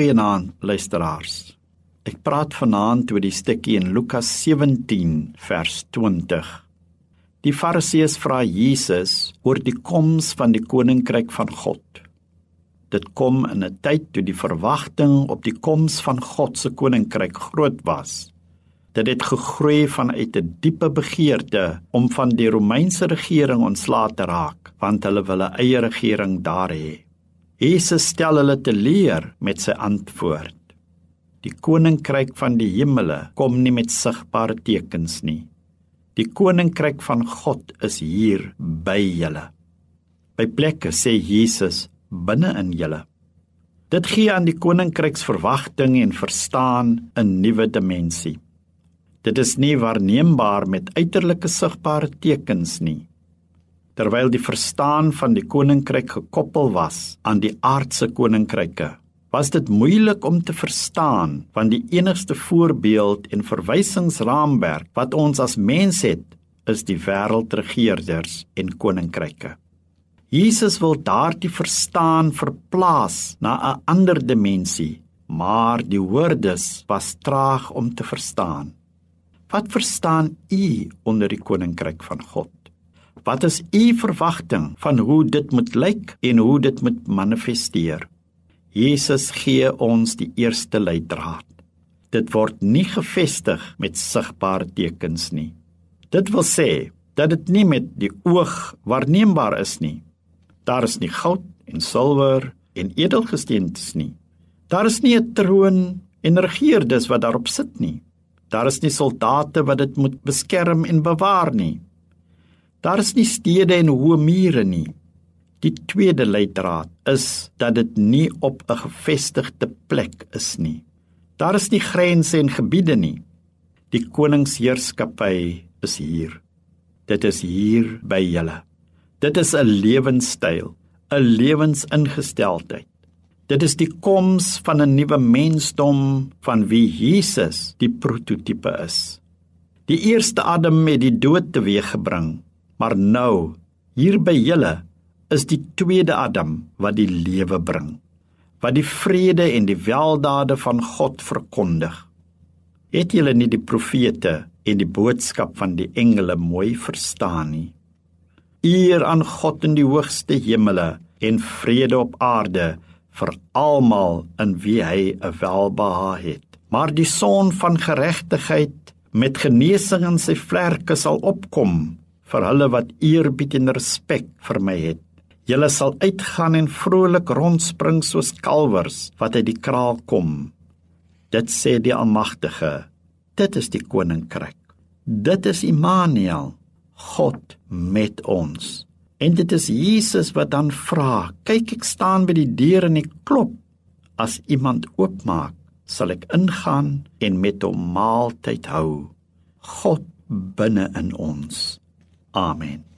Goeienaand luisteraars. Ek praat vanaand oor die stukkie in Lukas 17 vers 20. Die Fariseërs vra Jesus oor die koms van die koninkryk van God. Dit kom in 'n tyd toe die verwagting op die koms van God se koninkryk groot was. Dit het gegroei vanuit 'n diepe begeerte om van die Romeinse regering ontslae te raak, want hulle wil 'n eie regering daar hê. Jesus stel hulle te leer met sy antwoord. Die koninkryk van die hemele kom nie met sigbare tekens nie. Die koninkryk van God is hier by julle. By plekke sê Jesus binne in julle. Dit gee aan die koninkryksverwagting en verstaan 'n nuwe dimensie. Dit is nie waarneembaar met uiterlike sigbare tekens nie terwyl die verstaan van die koninkryk gekoppel was aan die aardse koninkryke was dit moeilik om te verstaan want die enigste voorbeeld en verwysingsraamwerk wat ons as mens het is die wêreldregerders en koninkryke. Jesus wil daardie verstaan verplaas na 'n ander dimensie maar die woordes was traag om te verstaan. Wat verstaan u onder die koninkryk van God Wat is u verwagting van hoe dit moet lyk en hoe dit moet manifesteer? Jesus gee ons die eerste leidraad. Dit word nie gefestig met sigbare tekens nie. Dit wil sê dat dit nie met die oog waarneembaar is nie. Daar is nie goud en silwer en edelgesteentes nie. Daar is nie 'n troon en regeerdes wat daarop sit nie. Daar is nie soldate wat dit moet beskerm en bewaar nie. Daar is nie stede en hoë mure nie. Die tweede leidraad is dat dit nie op 'n gevestigde plek is nie. Daar is nie grense en gebiede nie. Die koningsheerskappy is hier. Dit is hier by julle. Dit is 'n lewenstyl, 'n lewensingesteldheid. Dit is die koms van 'n nuwe mensdom van wie Jesus die prototipe is. Die eerste Adam het die dood teweeggebring Maar nou, hier by julle is die tweede Adam wat die lewe bring, wat die vrede en die weldade van God verkondig. Het julle nie die profete en die boodskap van die engele mooi verstaan nie? Eer aan God in die hoogste hemele en vrede op aarde vir almal in wie hy 'n welbehae het. Maar die son van geregtigheid met genesing in sy vlerke sal opkom vir hulle wat eerbied en respek vir my het. Julle sal uitgaan en vrolik rondspring soos kalwers wat uit die kraal kom. Dit sê die Almagtige. Dit is die koninkryk. Dit is Immanuel, God met ons. En dit is Jesus wat dan vra: "Kyk, ek staan by die deur en ek klop. As iemand oopmaak, sal ek ingaan en met hom maaltyd hou." God binne in ons. Amen.